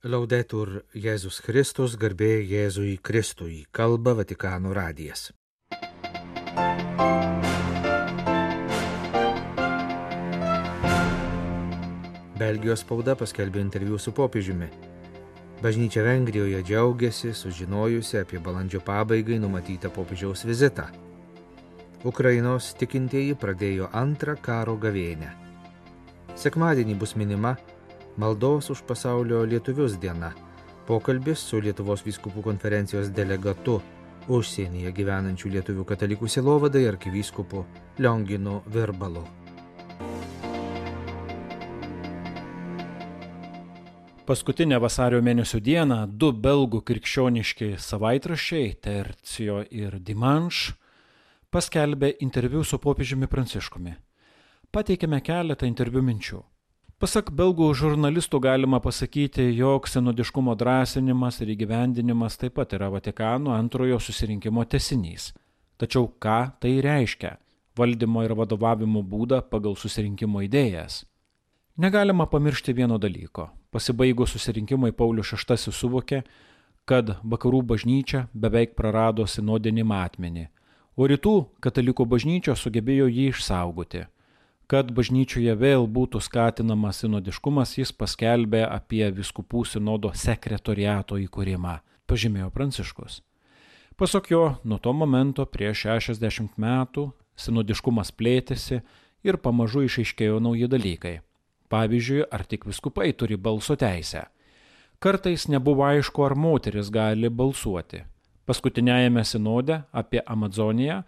Laudetur Jėzus Kristus, garbė Jėzui Kristui, kalba Vatikano radijas. Belgijos spauda paskelbė interviu su popiežiumi. Bažnyčia Vengrijoje džiaugiasi, sužinojusi apie balandžio pabaigai numatytą popiežiaus vizitą. Ukrainos tikintieji pradėjo antrą karo gavėnę. Sekmadienį bus minima Maldos už pasaulio lietuvius diena. Pokalbis su Lietuvos vyskupų konferencijos delegatu užsienyje gyvenančių lietuvių katalikų silovadai arkivyskupu Lionginu Virbalu. Paskutinę vasario mėnesio dieną du belgų krikščioniški savaitraščiai Tercio ir Dimanš paskelbė interviu su popiežiumi Pranciškumi. Pateikėme keletą interviu minčių. Pasak belgų žurnalistų galima pasakyti, jog senodiškumo drąsinimas ir įgyvendinimas taip pat yra Vatikano antrojo susirinkimo tesinys. Tačiau ką tai reiškia - valdymo ir vadovavimo būdą pagal susirinkimo idėjas? Negalima pamiršti vieno dalyko. Pasibaigus susirinkimui Paulius VI suvokė, kad vakarų bažnyčia beveik prarado sinodinį matmenį, o rytų katalikų bažnyčia sugebėjo jį išsaugoti. Kad bažnyčioje vėl būtų skatinamas sinodiškumas, jis paskelbė apie viskupų sinodo sekretoriato įkūrimą, pažymėjo Pranciškus. Pasak jo, nuo to momento prieš 60 metų sinodiškumas plėtėsi ir pamažu išaiškėjo nauji dalykai. Pavyzdžiui, ar tik viskupai turi balso teisę. Kartais nebuvo aišku, ar moteris gali balsuoti. Paskutiniajame sinode apie Amazoniją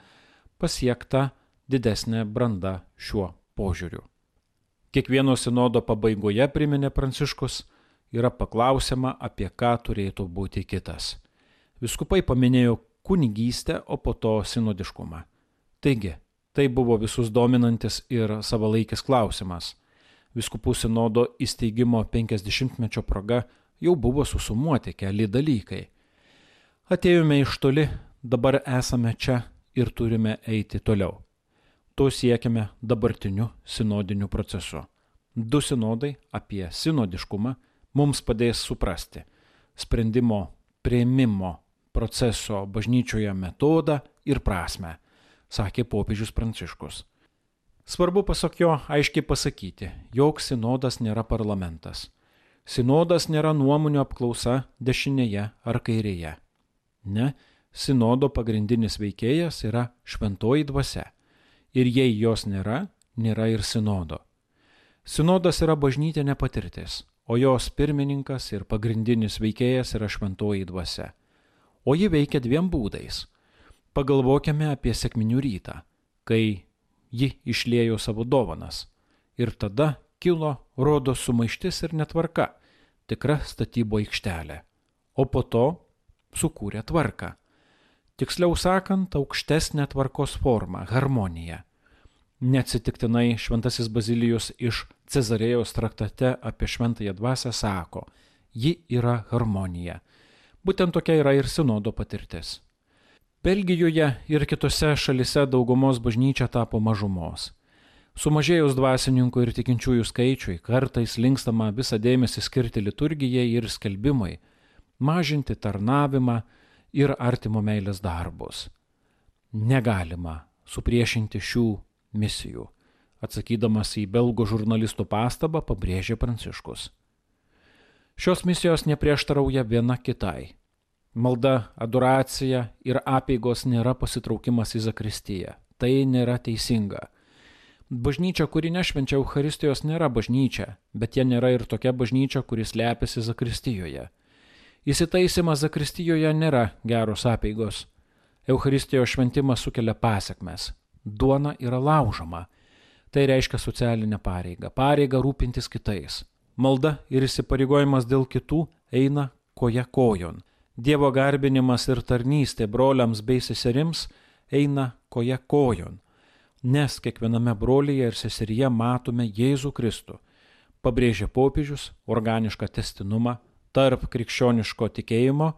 pasiekta didesnė branda šiuo požiūriu. Kiekvieno sinodo pabaigoje, priminė Pranciškus, yra paklausiama, apie ką turėtų būti kitas. Viskupai paminėjo kunigystę, o po to sinodiškumą. Taigi, tai buvo visus dominantis ir savalaikis klausimas. Viskupų sinodo įsteigimo 50-mečio proga jau buvo susumuoti keli dalykai. Atėjome iš toli, dabar esame čia ir turime eiti toliau. To siekiame dabartiniu sinodiniu procesu. Du sinodai apie sinodiškumą mums padės suprasti sprendimo prieimimo proceso bažnyčioje metodą ir prasme, sakė popiežius Pranciškus. Svarbu pasak jo aiškiai pasakyti, jog sinodas nėra parlamentas. Sinodas nėra nuomonių apklausa dešinėje ar kairėje. Ne, sinodo pagrindinis veikėjas yra šventoji dvasia ir jei jos nėra, nėra ir sinodo. Sinodas yra bažnytinė patirtis, o jos pirmininkas ir pagrindinis veikėjas yra šventoji dvasia. O ji veikia dviem būdais. Pagalvokime apie sėkminių rytą, kai ji išlėjo savo dovanas. Ir tada kilo rodo sumaištis ir netvarka, tikra statybo aikštelė. O po to sukūrė tvarką tiksliau sakant, aukštesnę tvarkos formą - harmoniją. Neatsitiktinai šventasis Bazilijus iš Cezarėjos traktate apie šventąją dvasę sako, ji yra harmonija. Būtent tokia yra ir sinodo patirtis. Belgijoje ir kitose šalise daugumos bažnyčia tapo mažumos. Sumažėjus dvasininkų ir tikinčiųjų skaičiui, kartais linkstama visą dėmesį skirti liturgijai ir skelbimui, mažinti tarnavimą, ir artimo meilės darbus. Negalima supriešinti šių misijų, atsakydamas į belgų žurnalistų pastabą, pabrėžė Pranciškus. Šios misijos neprieštarauja viena kitai. Malda, adoracija ir apėgos nėra pasitraukimas į Zakristiją. Tai nėra teisinga. Bažnyčia, kuri nešvenčia Euharistijos, nėra bažnyčia, bet jie nėra ir tokia bažnyčia, kuris lepiasi Zakristijoje. Įsitaisimas Zakristijoje nėra geros apėgos. Euharistijos šventimas sukelia pasiekmes. Duona yra laužoma. Tai reiškia socialinę pareigą, pareigą rūpintis kitais. Malda ir įsipareigojimas dėl kitų eina koja kojon. Dievo garbinimas ir tarnystė broliams bei seserims eina koja kojon. Nes kiekviename brolyje ir seseryje matome Jėzų Kristų. Pabrėžia popiežius organišką testinumą tarp krikščioniško tikėjimo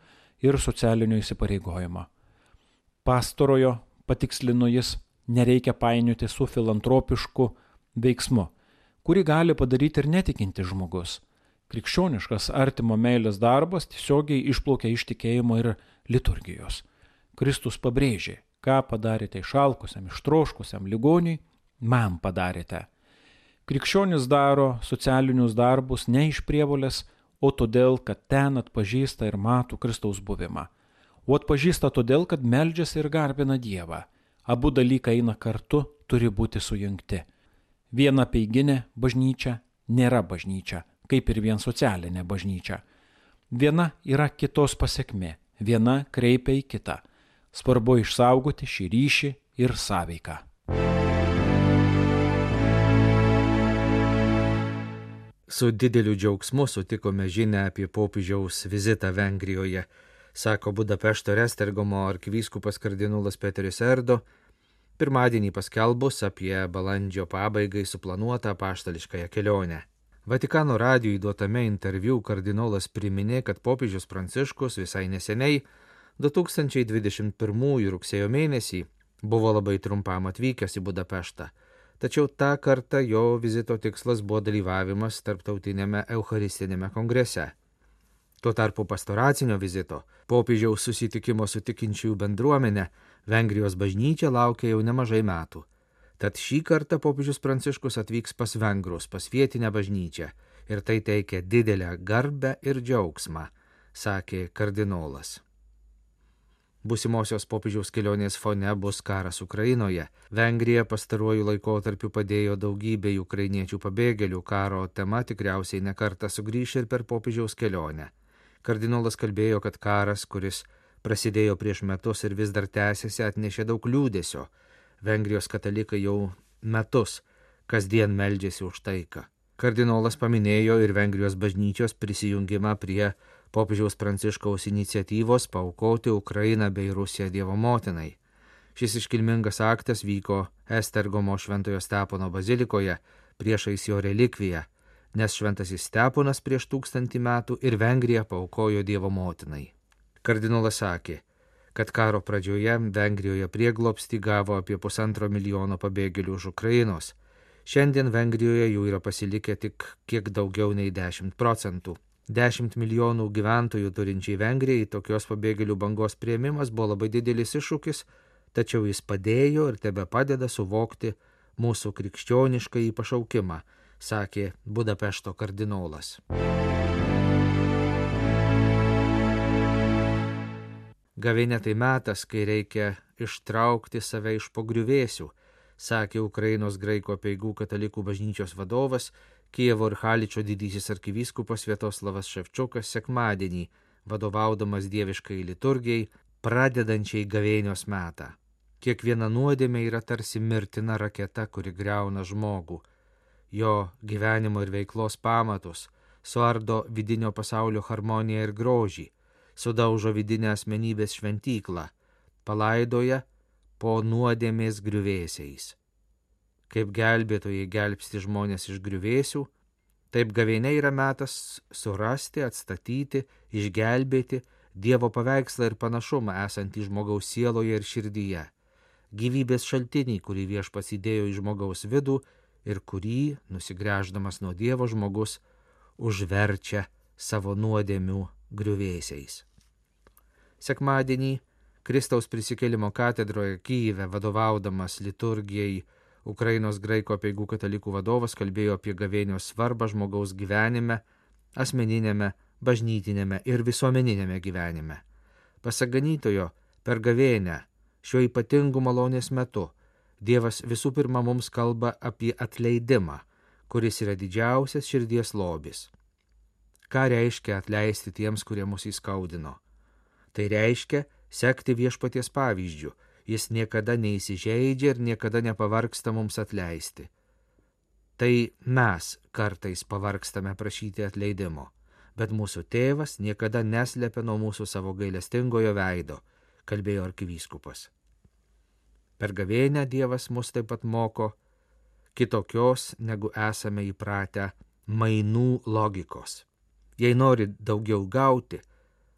ir socialinio įsipareigojimo. Pastorojo, patikslino jis, nereikia painioti su filantropišku veiksmu, kurį gali padaryti ir netikinti žmogus. Krikščioniškas artimo meilės darbas tiesiogiai išplaukia iš tikėjimo ir liturgijos. Kristus pabrėžė, ką padarėte išalkusiam, ištroškusiam ligoniui, man padarėte. Krikščionis daro socialinius darbus ne iš prievolės, o todėl, kad ten atpažįsta ir mato Kristaus buvimą. O atpažįsta todėl, kad meldžiasi ir garbina Dievą. Abu dalykai eina kartu, turi būti sujungti. Viena peiginė bažnyčia nėra bažnyčia, kaip ir vien socialinė bažnyčia. Viena yra kitos pasiekmė, viena kreipia į kitą. Svarbu išsaugoti šį ryšį ir sąveiką. Su dideliu džiaugsmu sutikome žinę apie popiežiaus vizitą Vengrijoje, sako Budapešto Restergomo arkivyskupas kardinolas Peteris Erdo, pirmadienį paskelbus apie balandžio pabaigai suplanuotą paštališkąją kelionę. Vatikano radijui duotame interviu kardinolas priminė, kad popiežius Pranciškus visai neseniai 2021 rugsėjo mėnesį buvo labai trumpam atvykęs į Budapeštą tačiau tą kartą jo vizito tikslas buvo dalyvavimas tarptautinėme Eucharistinėme kongrese. Tuo tarpu pastoracinio vizito, popiežiaus susitikimo su tikinčiųjų bendruomenė, Vengrijos bažnyčia laukia jau nemažai metų. Tad šį kartą popiežius Pranciškus atvyks pas vengrus, pas vietinę bažnyčią ir tai teikia didelę garbę ir džiaugsmą, sakė kardinolas. Būsimosios popiežiaus kelionės fone bus karas Ukrainoje. Vengrija pastaruoju laikotarpiu padėjo daugybei ukrainiečių pabėgėlių. Karo tema tikriausiai nekarta sugrįš ir per popiežiaus kelionę. Kardinolas kalbėjo, kad karas, kuris prasidėjo prieš metus ir vis dar tęsiasi, atnešė daug liūdėsio. Vengrijos katalikai jau metus kasdien meldžiasi už taiką. Kardinolas paminėjo ir Vengrijos bažnyčios prisijungimą prie popiežiaus Pranciškaus iniciatyvos paukoti Ukrainą bei Rusiją Dievo motinai. Šis iškilmingas aktas vyko Estergomo Šventojo Stepono bazilikoje priešais jo relikviją, nes Šventasis Steponas prieš tūkstantį metų ir Vengrija paukojo Dievo motinai. Kardinolas sakė, kad karo pradžioje Vengrijoje prieglopsti gavo apie pusantro milijono pabėgėlių iš Ukrainos. Šiandien Vengrijoje jų yra pasilikę tik kiek daugiau nei 10 procentų. 10 milijonų gyventojų turinčiai Vengrijai tokios pabėgėlių bangos prieimimas buvo labai didelis iššūkis, tačiau jis padėjo ir tebe padeda suvokti mūsų krikščionišką į pašaukimą, sakė Budapešto kardinolas. Gavinė tai metas, kai reikia ištraukti save iš pogriuvėsių, sakė Ukrainos graiko peigų katalikų bažnyčios vadovas Kievo ir Haličio didysis arkivyskupas Vietoslavas Ševčiukas sekmadienį, vadovaudamas dieviškai liturgijai, pradedančiai gavėnios metą. Kiekviena nuodėmė yra tarsi mirtina raketa, kuri greuna žmogų, jo gyvenimo ir veiklos pamatus, suardo vidinio pasaulio harmoniją ir grožį, sudaužo vidinę asmenybės šventyklą, palaidoja po nuodėmės griuvėsiais kaip gelbėtojai gelbsti žmonės iš griuvėsių, taip gavėnė yra metas surasti, atstatyti, išgelbėti Dievo paveikslą ir panašumą esantį žmogaus sieloje ir širdyje, gyvybės šaltinį, kurį viešpas įdėjo į žmogaus vidų ir kurį, nusigręždamas nuo Dievo žmogus, užverčia savo nuodėmių griuvėsiais. Sekmadienį Kristaus prisikėlimo katedroje Kyjive vadovaudamas liturgijai Ukrainos graiko peigų katalikų vadovas kalbėjo apie gavėnios svarbą žmogaus gyvenime, asmeninėme, bažnytinėme ir visuomeninėme gyvenime. Pasak ganytojo, per gavėnę, šiuo ypatingu malonės metu, Dievas visų pirma mums kalba apie atleidimą, kuris yra didžiausias širdies lobis. Ką reiškia atleisti tiems, kurie mus įskaudino? Tai reiškia sekti viešpaties pavyzdžių jis niekada neįsižeidžia ir niekada nepavarksta mums atleisti. Tai mes kartais pavarkstame prašyti atleidimo, bet mūsų tėvas niekada neslėpia nuo mūsų savo gailestingojo veido, kalbėjo arkivyskupas. Per gavėnę Dievas mus taip pat moko kitokios, negu esame įpratę, mainų logikos. Jei nori daugiau gauti,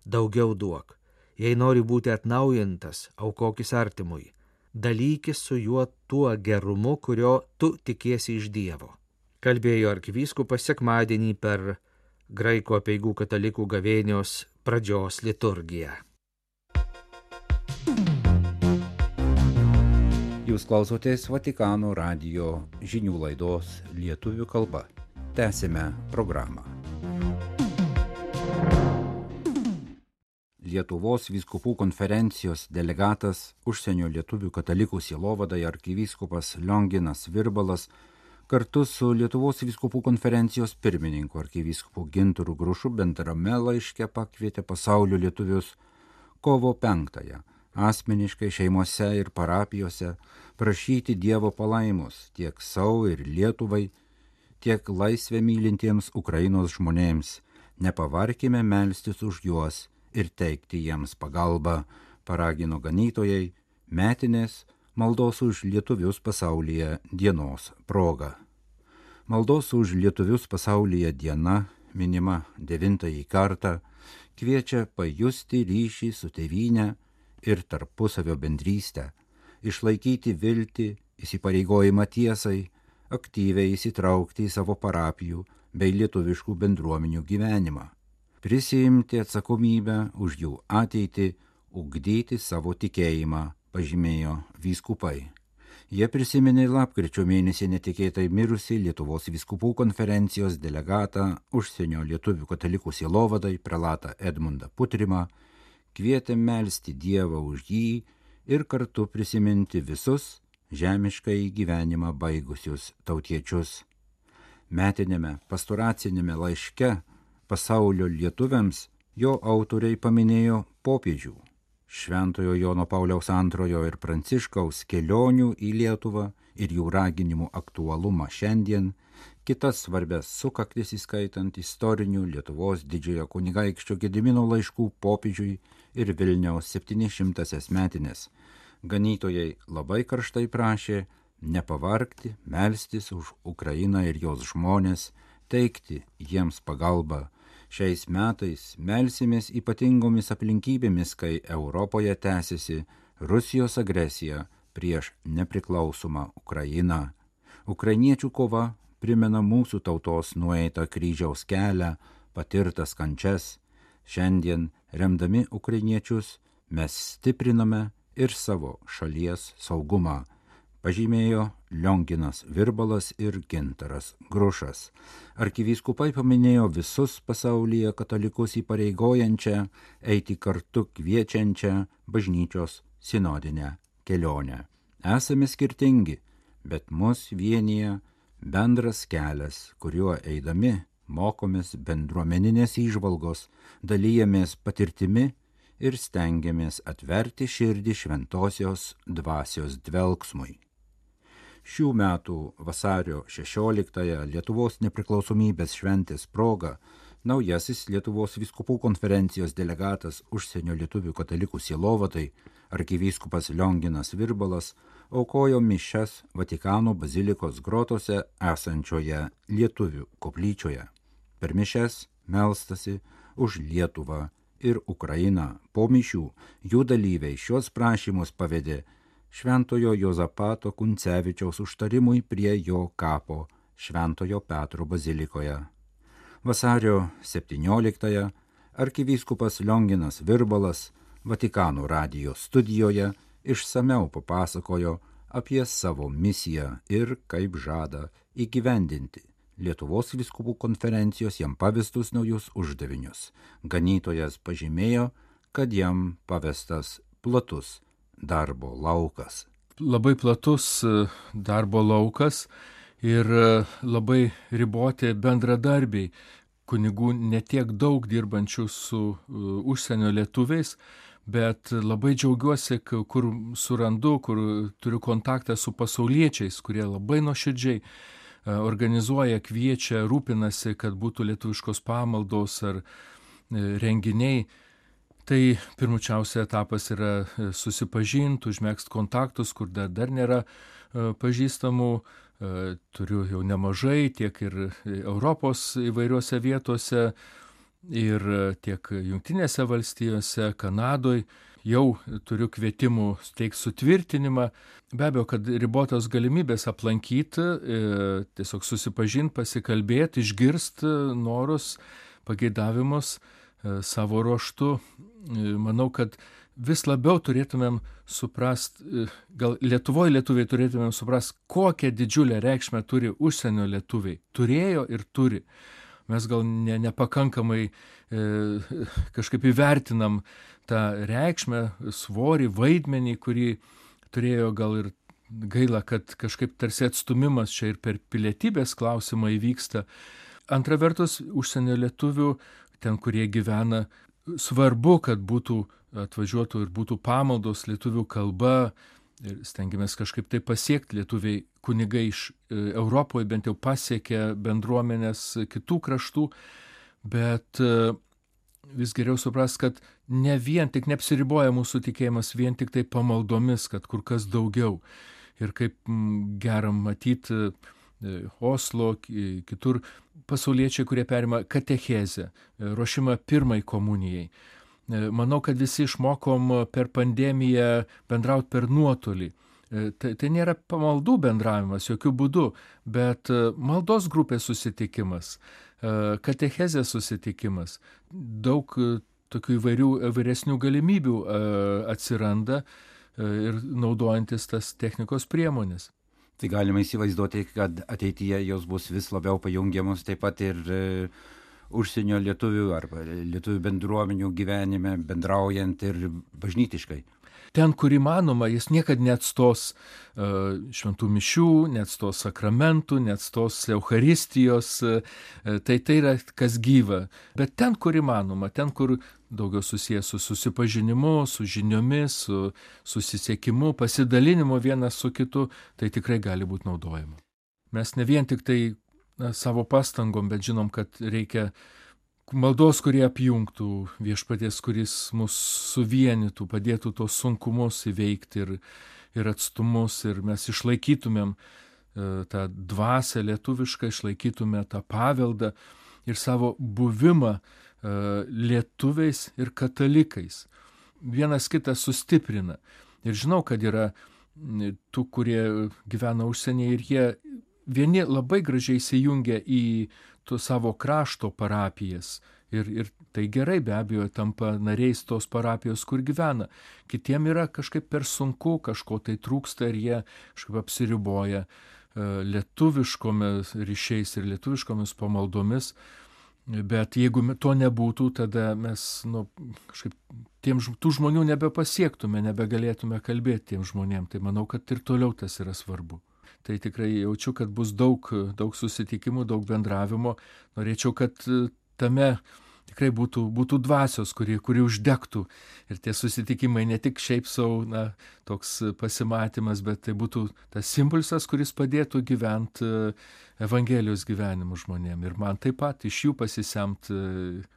daugiau duok. Jei nori būti atnaujintas, aukokis artimui, dalykis su juo tuo gerumu, kurio tu tikiesi iš Dievo. Kalbėjo arkivyskupas sekmadienį per graikų apieigų katalikų gavėnios pradžios liturgiją. Jūs klausotės Vatikano radio žinių laidos lietuvių kalba. Tęsime programą. Lietuvos vyskupų konferencijos delegatas užsienio lietuvių katalikų sielovadai arkivyskupas Lionginas Virbalas kartu su Lietuvos vyskupų konferencijos pirmininku arkivyskupu Gintaru Grušu bendrame laiške pakvietė pasaulio lietuvius kovo penktąją asmeniškai šeimose ir parapijose prašyti Dievo palaimus tiek savo ir Lietuvai, tiek laisvę mylintiems Ukrainos žmonėms. Nepavarkime melstis už juos ir teikti jiems pagalbą, paragino ganytojai metinės maldos už lietuvius pasaulyje dienos proga. Maldos už lietuvius pasaulyje diena, minima devintąjį kartą, kviečia pajusti ryšį su tėvynė ir tarpusavio bendrystę, išlaikyti viltį, įsipareigojimą tiesai, aktyviai įsitraukti į savo parapijų bei lietuviškų bendruomenių gyvenimą, prisijimti atsakomybę už jų ateitį, ugdyti savo tikėjimą, pažymėjo vyskupai. Jie prisiminė lapkričio mėnesį netikėtai mirusį Lietuvos viskupų konferencijos delegatą užsienio lietuvių katalikų sielovadai prelatą Edmundą Putrimą, kvietė melstį Dievą už jį ir kartu prisiminti visus žemiškai gyvenimą baigusius tautiečius. Metinėme pastoracinėme laiške pasaulio lietuviams jo autoriai paminėjo popiežių Šventojo Jono Pauliaus antrojo ir Pranciškaus kelionių į Lietuvą ir jų raginimų aktualumą šiandien, kitas svarbės sukaktis įskaitant istorinių Lietuvos didžiojo kunigaikščio Gedimino laiškų popiežiui ir Vilniaus 700-asias metinės. Ganytojai labai karštai prašė nepavarkti, melstis už Ukrainą ir jos žmonės, teikti jiems pagalbą. Šiais metais melsimės ypatingomis aplinkybėmis, kai Europoje tęsiasi Rusijos agresija prieš nepriklausomą Ukrainą. Ukrainiečių kova primena mūsų tautos nueitą kryžiaus kelią, patirtas kančias, Šiandien, remdami ukrainiečius, mes stipriname ir savo šalies saugumą, pažymėjo Lionginas Virbalas ir Gintaras Grušas. Arkivyskupai paminėjo visus pasaulyje katalikus įpareigojančią, eiti kartu kviečiančią bažnyčios sinodinę kelionę. Esame skirtingi, bet mus vienyje bendras kelias, kuriuo eidami mokomės bendruomeninės įžvalgos, dalyjamės patirtimi ir stengiamės atverti širdį šventosios dvasios dvelgsmui. Šių metų vasario 16-ąją Lietuvos nepriklausomybės šventės proga naujasis Lietuvos viskupų konferencijos delegatas užsienio lietuvių katalikų sielovadai arkivyskupas Lionginas Virbalas aukojo mišes Vatikano bazilikos grotose esančioje lietuvių koplyčioje. Per mišes melstasi už Lietuvą ir Ukrainą. Po mišių jų dalyviai šios prašymus pavedė Šventojo Jozapato Kuncevičiaus užtarimui prie jo kapo Šventojo Petro bazilikoje. Vasario 17-ąją arkivyskupas Lionginas Virbalas Vatikano radijos studijoje išsameu papasakojo apie savo misiją ir kaip žada įgyvendinti Lietuvos viskupų konferencijos jam pavestus naujus uždavinius. Ganytojas pažymėjo, kad jam pavestas platus darbo laukas. Labai platus e, darbo laukas ir e, labai riboti bendradarbiai, kunigų netiek daug dirbančių su e, užsienio lietuviais, bet labai džiaugiuosi, kur surandu, kur turiu kontaktą su pasauliečiais, kurie labai nuoširdžiai organizuoja, kviečia, rūpinasi, kad būtų lietuviškos pamaldos ar renginiai. Tai pirmučiausia etapas yra e, susipažinti, užmėgsti kontaktus, kur dar, dar nėra pažįstamų. Turiu jau nemažai tiek ir Europos įvairiuose vietose, ir tiek Junktinėse valstijose, Kanadoje jau turiu kvietimų steigti sutvirtinimą. Be abejo, kad ribotos galimybės aplankyti, e, tiesiog susipažinti, pasikalbėti, išgirsti norus, pageidavimus savo ruoštų. Manau, kad vis labiau turėtumėm suprast, gal Lietuvoje lietuviai turėtumėm suprast, kokią didžiulę reikšmę turi užsienio lietuviai. Turėjo ir turi. Mes gal ne, nepakankamai e, kažkaip įvertinam tą reikšmę, svorį, vaidmenį, kurį turėjo gal ir gaila, kad kažkaip tarsi atstumimas čia ir per pilietybės klausimą įvyksta. Antra vertus, užsienio lietuvių, ten, kurie gyvena, svarbu, kad būtų atvažiuotų ir būtų pamaldos lietuvių kalba. Ir stengiamės kažkaip tai pasiekti lietuviai kunigai iš e, Europoje, bent jau pasiekė bendruomenės kitų kraštų, bet e, vis geriau supras, kad ne vien tik neapsiriboja mūsų tikėjimas vien tik tai pamaldomis, kad kur kas daugiau. Ir kaip geram matyti e, Oslo, kitur pasauliečiai, kurie perima katechezę, ruošimą pirmai komunijai E, manau, kad visi išmokom per pandemiją bendrauti per nuotolį. E, tai, tai nėra pamaldų bendravimas, jokių būdų, bet e, maldos grupės susitikimas, katechezės susitikimas, daug tokių įvairių vyresnių galimybių atsiranda ir naudojantis tas technikos priemonės. Tai galima įsivaizduoti, kad ateityje jos bus vis labiau pajungiamos taip pat ir užsienio lietuvių arba lietuvių bendruomenių gyvenime, bendraujant ir bažnytiškai. Ten, kur įmanoma, jis niekada neatstos uh, šventų mišių, neatstos sakramentų, neatstos Euharistijos, uh, tai tai yra kas gyva. Bet ten, kur įmanoma, ten, kur daugiau susijęs su susipažinimu, su žiniomis, su susisiekimu, pasidalinimu vienas su kitu, tai tikrai gali būti naudojama. Mes ne vien tik tai na, savo pastangom, bet žinom, kad reikia maldos, kurie apjungtų viešpaties, kuris mus suvienytų, padėtų tos sunkumus įveikti ir, ir atstumus ir mes išlaikytumėm e, tą dvasę lietuvišką, išlaikytume tą paveldą ir savo buvimą e, lietuviais ir katalikais. Vienas kitą sustiprina. Ir žinau, kad yra tų, kurie gyvena užsienyje ir jie vieni labai gražiai įsijungia į tu savo krašto parapijas. Ir, ir tai gerai be abejo tampa nariais tos parapijos, kur gyvena. Kitiem yra kažkaip per sunku, kažko tai trūksta ir jie kažkaip apsiriboja e, lietuviškomis ryšiais ir lietuviškomis pamaldomis. Bet jeigu to nebūtų, tada mes nu, kažkaip tiem, tų žmonių nebepasiektume, nebegalėtume kalbėti tiem žmonėm. Tai manau, kad ir toliau tas yra svarbu tai tikrai jaučiu, kad bus daug, daug susitikimų, daug bendravimo. Norėčiau, kad e, tame tikrai būtų, būtų dvasios, kuri, kuri uždegtų. Ir tie susitikimai ne tik šiaip savo, na, toks pasimatymas, bet tai būtų tas impulsas, kuris padėtų gyventi e, Evangelijos gyvenimu žmonėm. Ir man taip pat iš jų pasisemt e,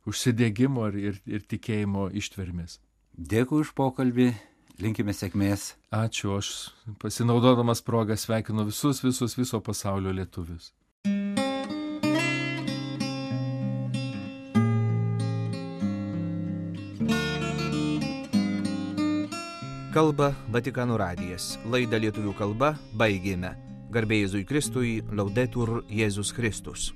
užsidėgymo ir, ir, ir tikėjimo ištvermės. Dėkui už pokalbį linkime sėkmės. Ačiū, aš pasinaudodamas progą sveikinu visus, visus viso pasaulio lietuvius. Kalba Vatikano radijas. Laidą lietuvių kalba baigėme. Garbėjai Jėzui Kristui, laudetur Jėzus Kristus.